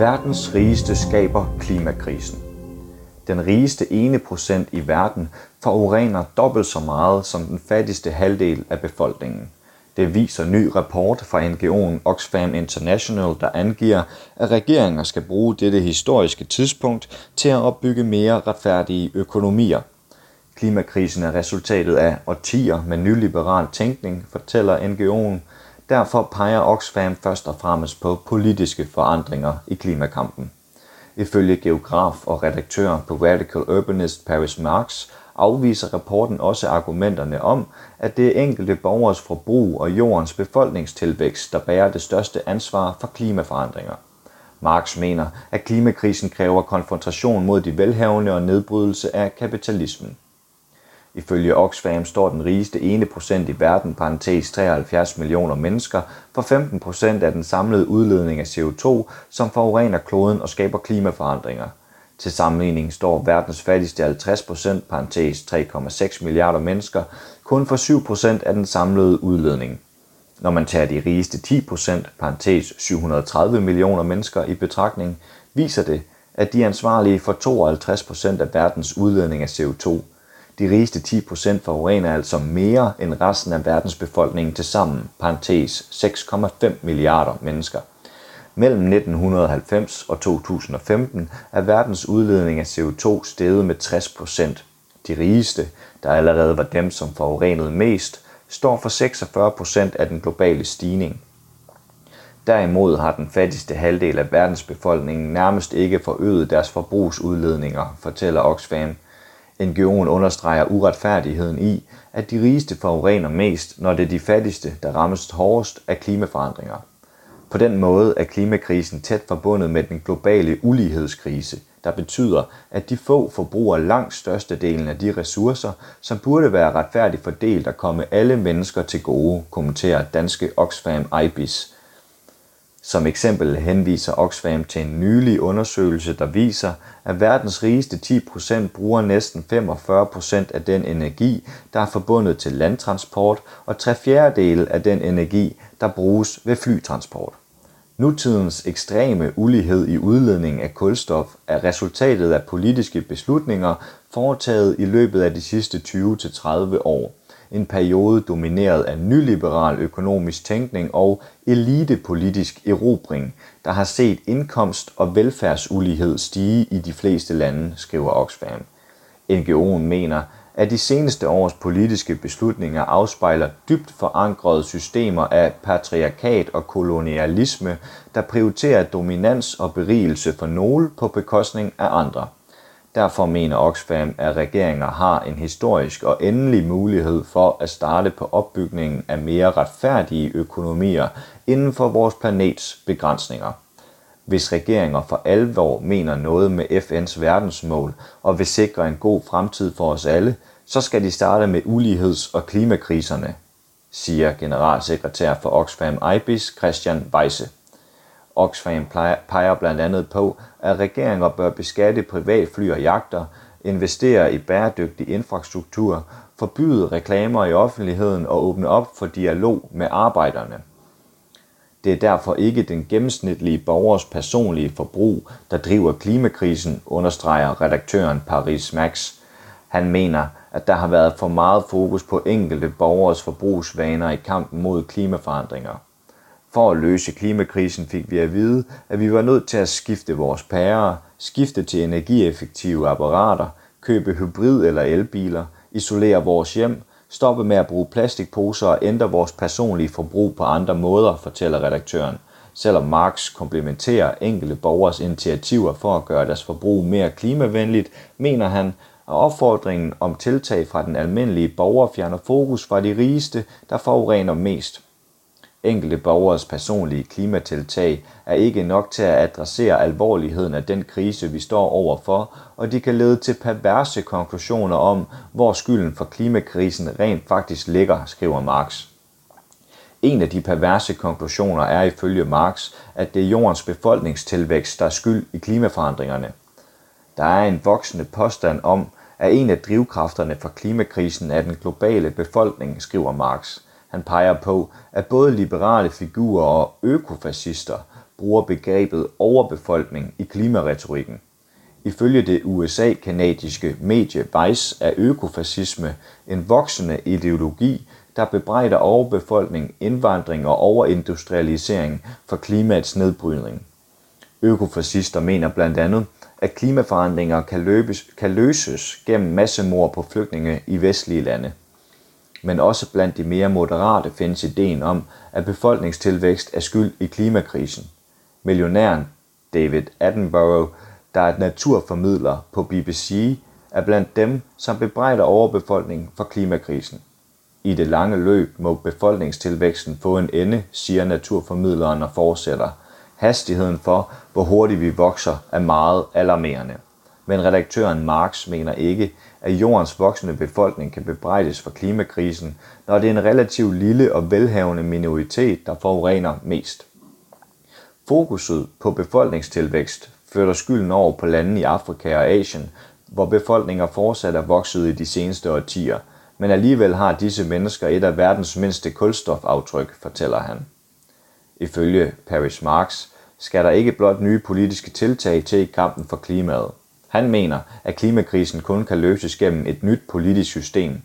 Verdens rigeste skaber klimakrisen. Den rigeste ene procent i verden forurener dobbelt så meget som den fattigste halvdel af befolkningen. Det viser ny rapport fra NGO'en Oxfam International, der angiver, at regeringer skal bruge dette historiske tidspunkt til at opbygge mere retfærdige økonomier. Klimakrisen er resultatet af årtier med nyliberal tænkning, fortæller NGO'en. Derfor peger Oxfam først og fremmest på politiske forandringer i klimakampen. Ifølge geograf og redaktør på Radical Urbanist Paris Marx afviser rapporten også argumenterne om, at det er enkelte borgers forbrug og jordens befolkningstilvækst, der bærer det største ansvar for klimaforandringer. Marx mener, at klimakrisen kræver konfrontation mod de velhavende og nedbrydelse af kapitalismen. Ifølge Oxfam står den rigeste ene procent i verden, parentes 73 millioner mennesker, for 15 procent af den samlede udledning af CO2, som forurener kloden og skaber klimaforandringer. Til sammenligning står verdens fattigste 50 procent, parentes 3,6 milliarder mennesker, kun for 7 procent af den samlede udledning. Når man tager de rigeste 10 procent, parentes 730 millioner mennesker i betragtning, viser det, at de er ansvarlige for 52 procent af verdens udledning af CO2. De rigeste 10% forurener altså mere end resten af verdens befolkning til sammen, parentes 6,5 milliarder mennesker. Mellem 1990 og 2015 er verdens udledning af CO2 steget med 60%. De rigeste, der allerede var dem, som forurenede mest, står for 46% af den globale stigning. Derimod har den fattigste halvdel af verdens befolkning nærmest ikke forøget deres forbrugsudledninger, fortæller Oxfam. NGO'en understreger uretfærdigheden i, at de rigeste forurener mest, når det er de fattigste, der rammes hårdest af klimaforandringer. På den måde er klimakrisen tæt forbundet med den globale ulighedskrise, der betyder, at de få forbruger langt størstedelen af de ressourcer, som burde være retfærdigt fordelt og komme alle mennesker til gode, kommenterer danske Oxfam IBIS. Som eksempel henviser Oxfam til en nylig undersøgelse, der viser, at verdens rigeste 10% bruger næsten 45% af den energi, der er forbundet til landtransport, og tre fjerdedele af den energi, der bruges ved flytransport. Nutidens ekstreme ulighed i udledning af kulstof er resultatet af politiske beslutninger foretaget i løbet af de sidste 20-30 år en periode domineret af nyliberal økonomisk tænkning og elitepolitisk erobring, der har set indkomst- og velfærdsulighed stige i de fleste lande, skriver Oxfam. NGO'en mener, at de seneste års politiske beslutninger afspejler dybt forankrede systemer af patriarkat og kolonialisme, der prioriterer dominans og berigelse for nogle på bekostning af andre. Derfor mener Oxfam, at regeringer har en historisk og endelig mulighed for at starte på opbygningen af mere retfærdige økonomier inden for vores planets begrænsninger. Hvis regeringer for alvor mener noget med FN's verdensmål og vil sikre en god fremtid for os alle, så skal de starte med uligheds- og klimakriserne, siger generalsekretær for Oxfam IBIS Christian Weisse. Oxfam peger blandt andet på, at regeringer bør beskatte privatfly og jagter, investere i bæredygtig infrastruktur, forbyde reklamer i offentligheden og åbne op for dialog med arbejderne. Det er derfor ikke den gennemsnitlige borgers personlige forbrug, der driver klimakrisen, understreger redaktøren Paris Max. Han mener, at der har været for meget fokus på enkelte borgers forbrugsvaner i kampen mod klimaforandringer. For at løse klimakrisen fik vi at vide, at vi var nødt til at skifte vores pærer, skifte til energieffektive apparater, købe hybrid- eller elbiler, isolere vores hjem, stoppe med at bruge plastikposer og ændre vores personlige forbrug på andre måder, fortæller redaktøren. Selvom Marx komplementerer enkelte borgers initiativer for at gøre deres forbrug mere klimavenligt, mener han, at opfordringen om tiltag fra den almindelige borger fjerner fokus fra de rigeste, der forurener mest. Enkelte borgers personlige klimatiltag er ikke nok til at adressere alvorligheden af den krise, vi står overfor, og de kan lede til perverse konklusioner om, hvor skylden for klimakrisen rent faktisk ligger, skriver Marx. En af de perverse konklusioner er ifølge Marx, at det er jordens befolkningstilvækst, der er skyld i klimaforandringerne. Der er en voksende påstand om, at en af drivkræfterne for klimakrisen er den globale befolkning, skriver Marx – han peger på, at både liberale figurer og økofascister bruger begrebet overbefolkning i klimaretorikken. Ifølge det USA-kanadiske medie Vice er økofascisme en voksende ideologi, der bebrejder overbefolkning, indvandring og overindustrialisering for klimaets nedbrydning. Økofascister mener blandt andet, at klimaforandringer kan, løbes, kan løses gennem massemord på flygtninge i vestlige lande. Men også blandt de mere moderate findes ideen om, at befolkningstilvækst er skyld i klimakrisen. Millionæren David Attenborough, der er et naturformidler på BBC, er blandt dem, som bebrejder overbefolkning for klimakrisen. I det lange løb må befolkningstilvæksten få en ende, siger naturformidleren og fortsætter. Hastigheden for, hvor hurtigt vi vokser, er meget alarmerende. Men redaktøren Marx mener ikke, at jordens voksende befolkning kan bebrejdes for klimakrisen, når det er en relativt lille og velhavende minoritet, der forurener mest. Fokuset på befolkningstilvækst flytter skylden over på lande i Afrika og Asien, hvor befolkninger fortsat er vokset i de seneste årtier, men alligevel har disse mennesker et af verdens mindste kulstofaftryk, fortæller han. Ifølge Paris Marx skal der ikke blot nye politiske tiltag til i kampen for klimaet. Han mener, at klimakrisen kun kan løses gennem et nyt politisk system.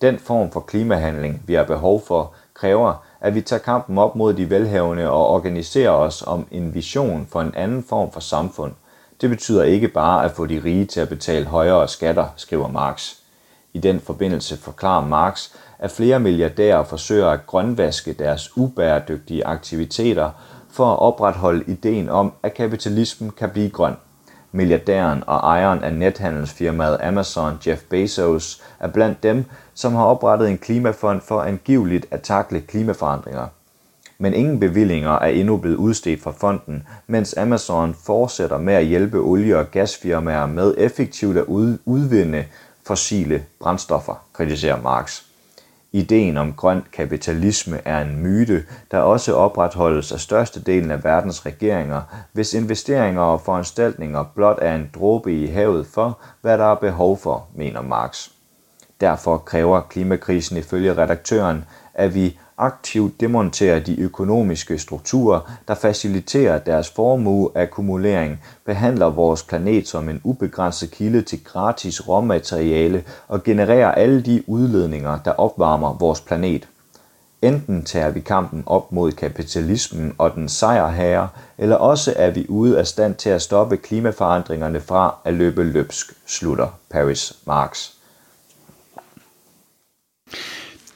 Den form for klimahandling, vi har behov for, kræver, at vi tager kampen op mod de velhavende og organiserer os om en vision for en anden form for samfund. Det betyder ikke bare at få de rige til at betale højere skatter, skriver Marx. I den forbindelse forklarer Marx, at flere milliardærer forsøger at grønvaske deres ubæredygtige aktiviteter for at opretholde ideen om, at kapitalismen kan blive grøn. Milliardæren og ejeren af nethandelsfirmaet Amazon, Jeff Bezos, er blandt dem, som har oprettet en klimafond for angiveligt at takle klimaforandringer. Men ingen bevillinger er endnu blevet udstedt fra fonden, mens Amazon fortsætter med at hjælpe olie- og gasfirmaer med effektivt at udvinde fossile brændstoffer, kritiserer Marx. Ideen om grøn kapitalisme er en myte, der også opretholdes af størstedelen af verdens regeringer, hvis investeringer og foranstaltninger blot er en dråbe i havet for, hvad der er behov for, mener Marx. Derfor kræver klimakrisen ifølge redaktøren, at vi aktivt demonterer de økonomiske strukturer, der faciliterer deres formueakkumulering, behandler vores planet som en ubegrænset kilde til gratis råmateriale og genererer alle de udledninger, der opvarmer vores planet. Enten tager vi kampen op mod kapitalismen og den sejrherre, eller også er vi ude af stand til at stoppe klimaforandringerne fra at løbe løbsk, slutter Paris Marx.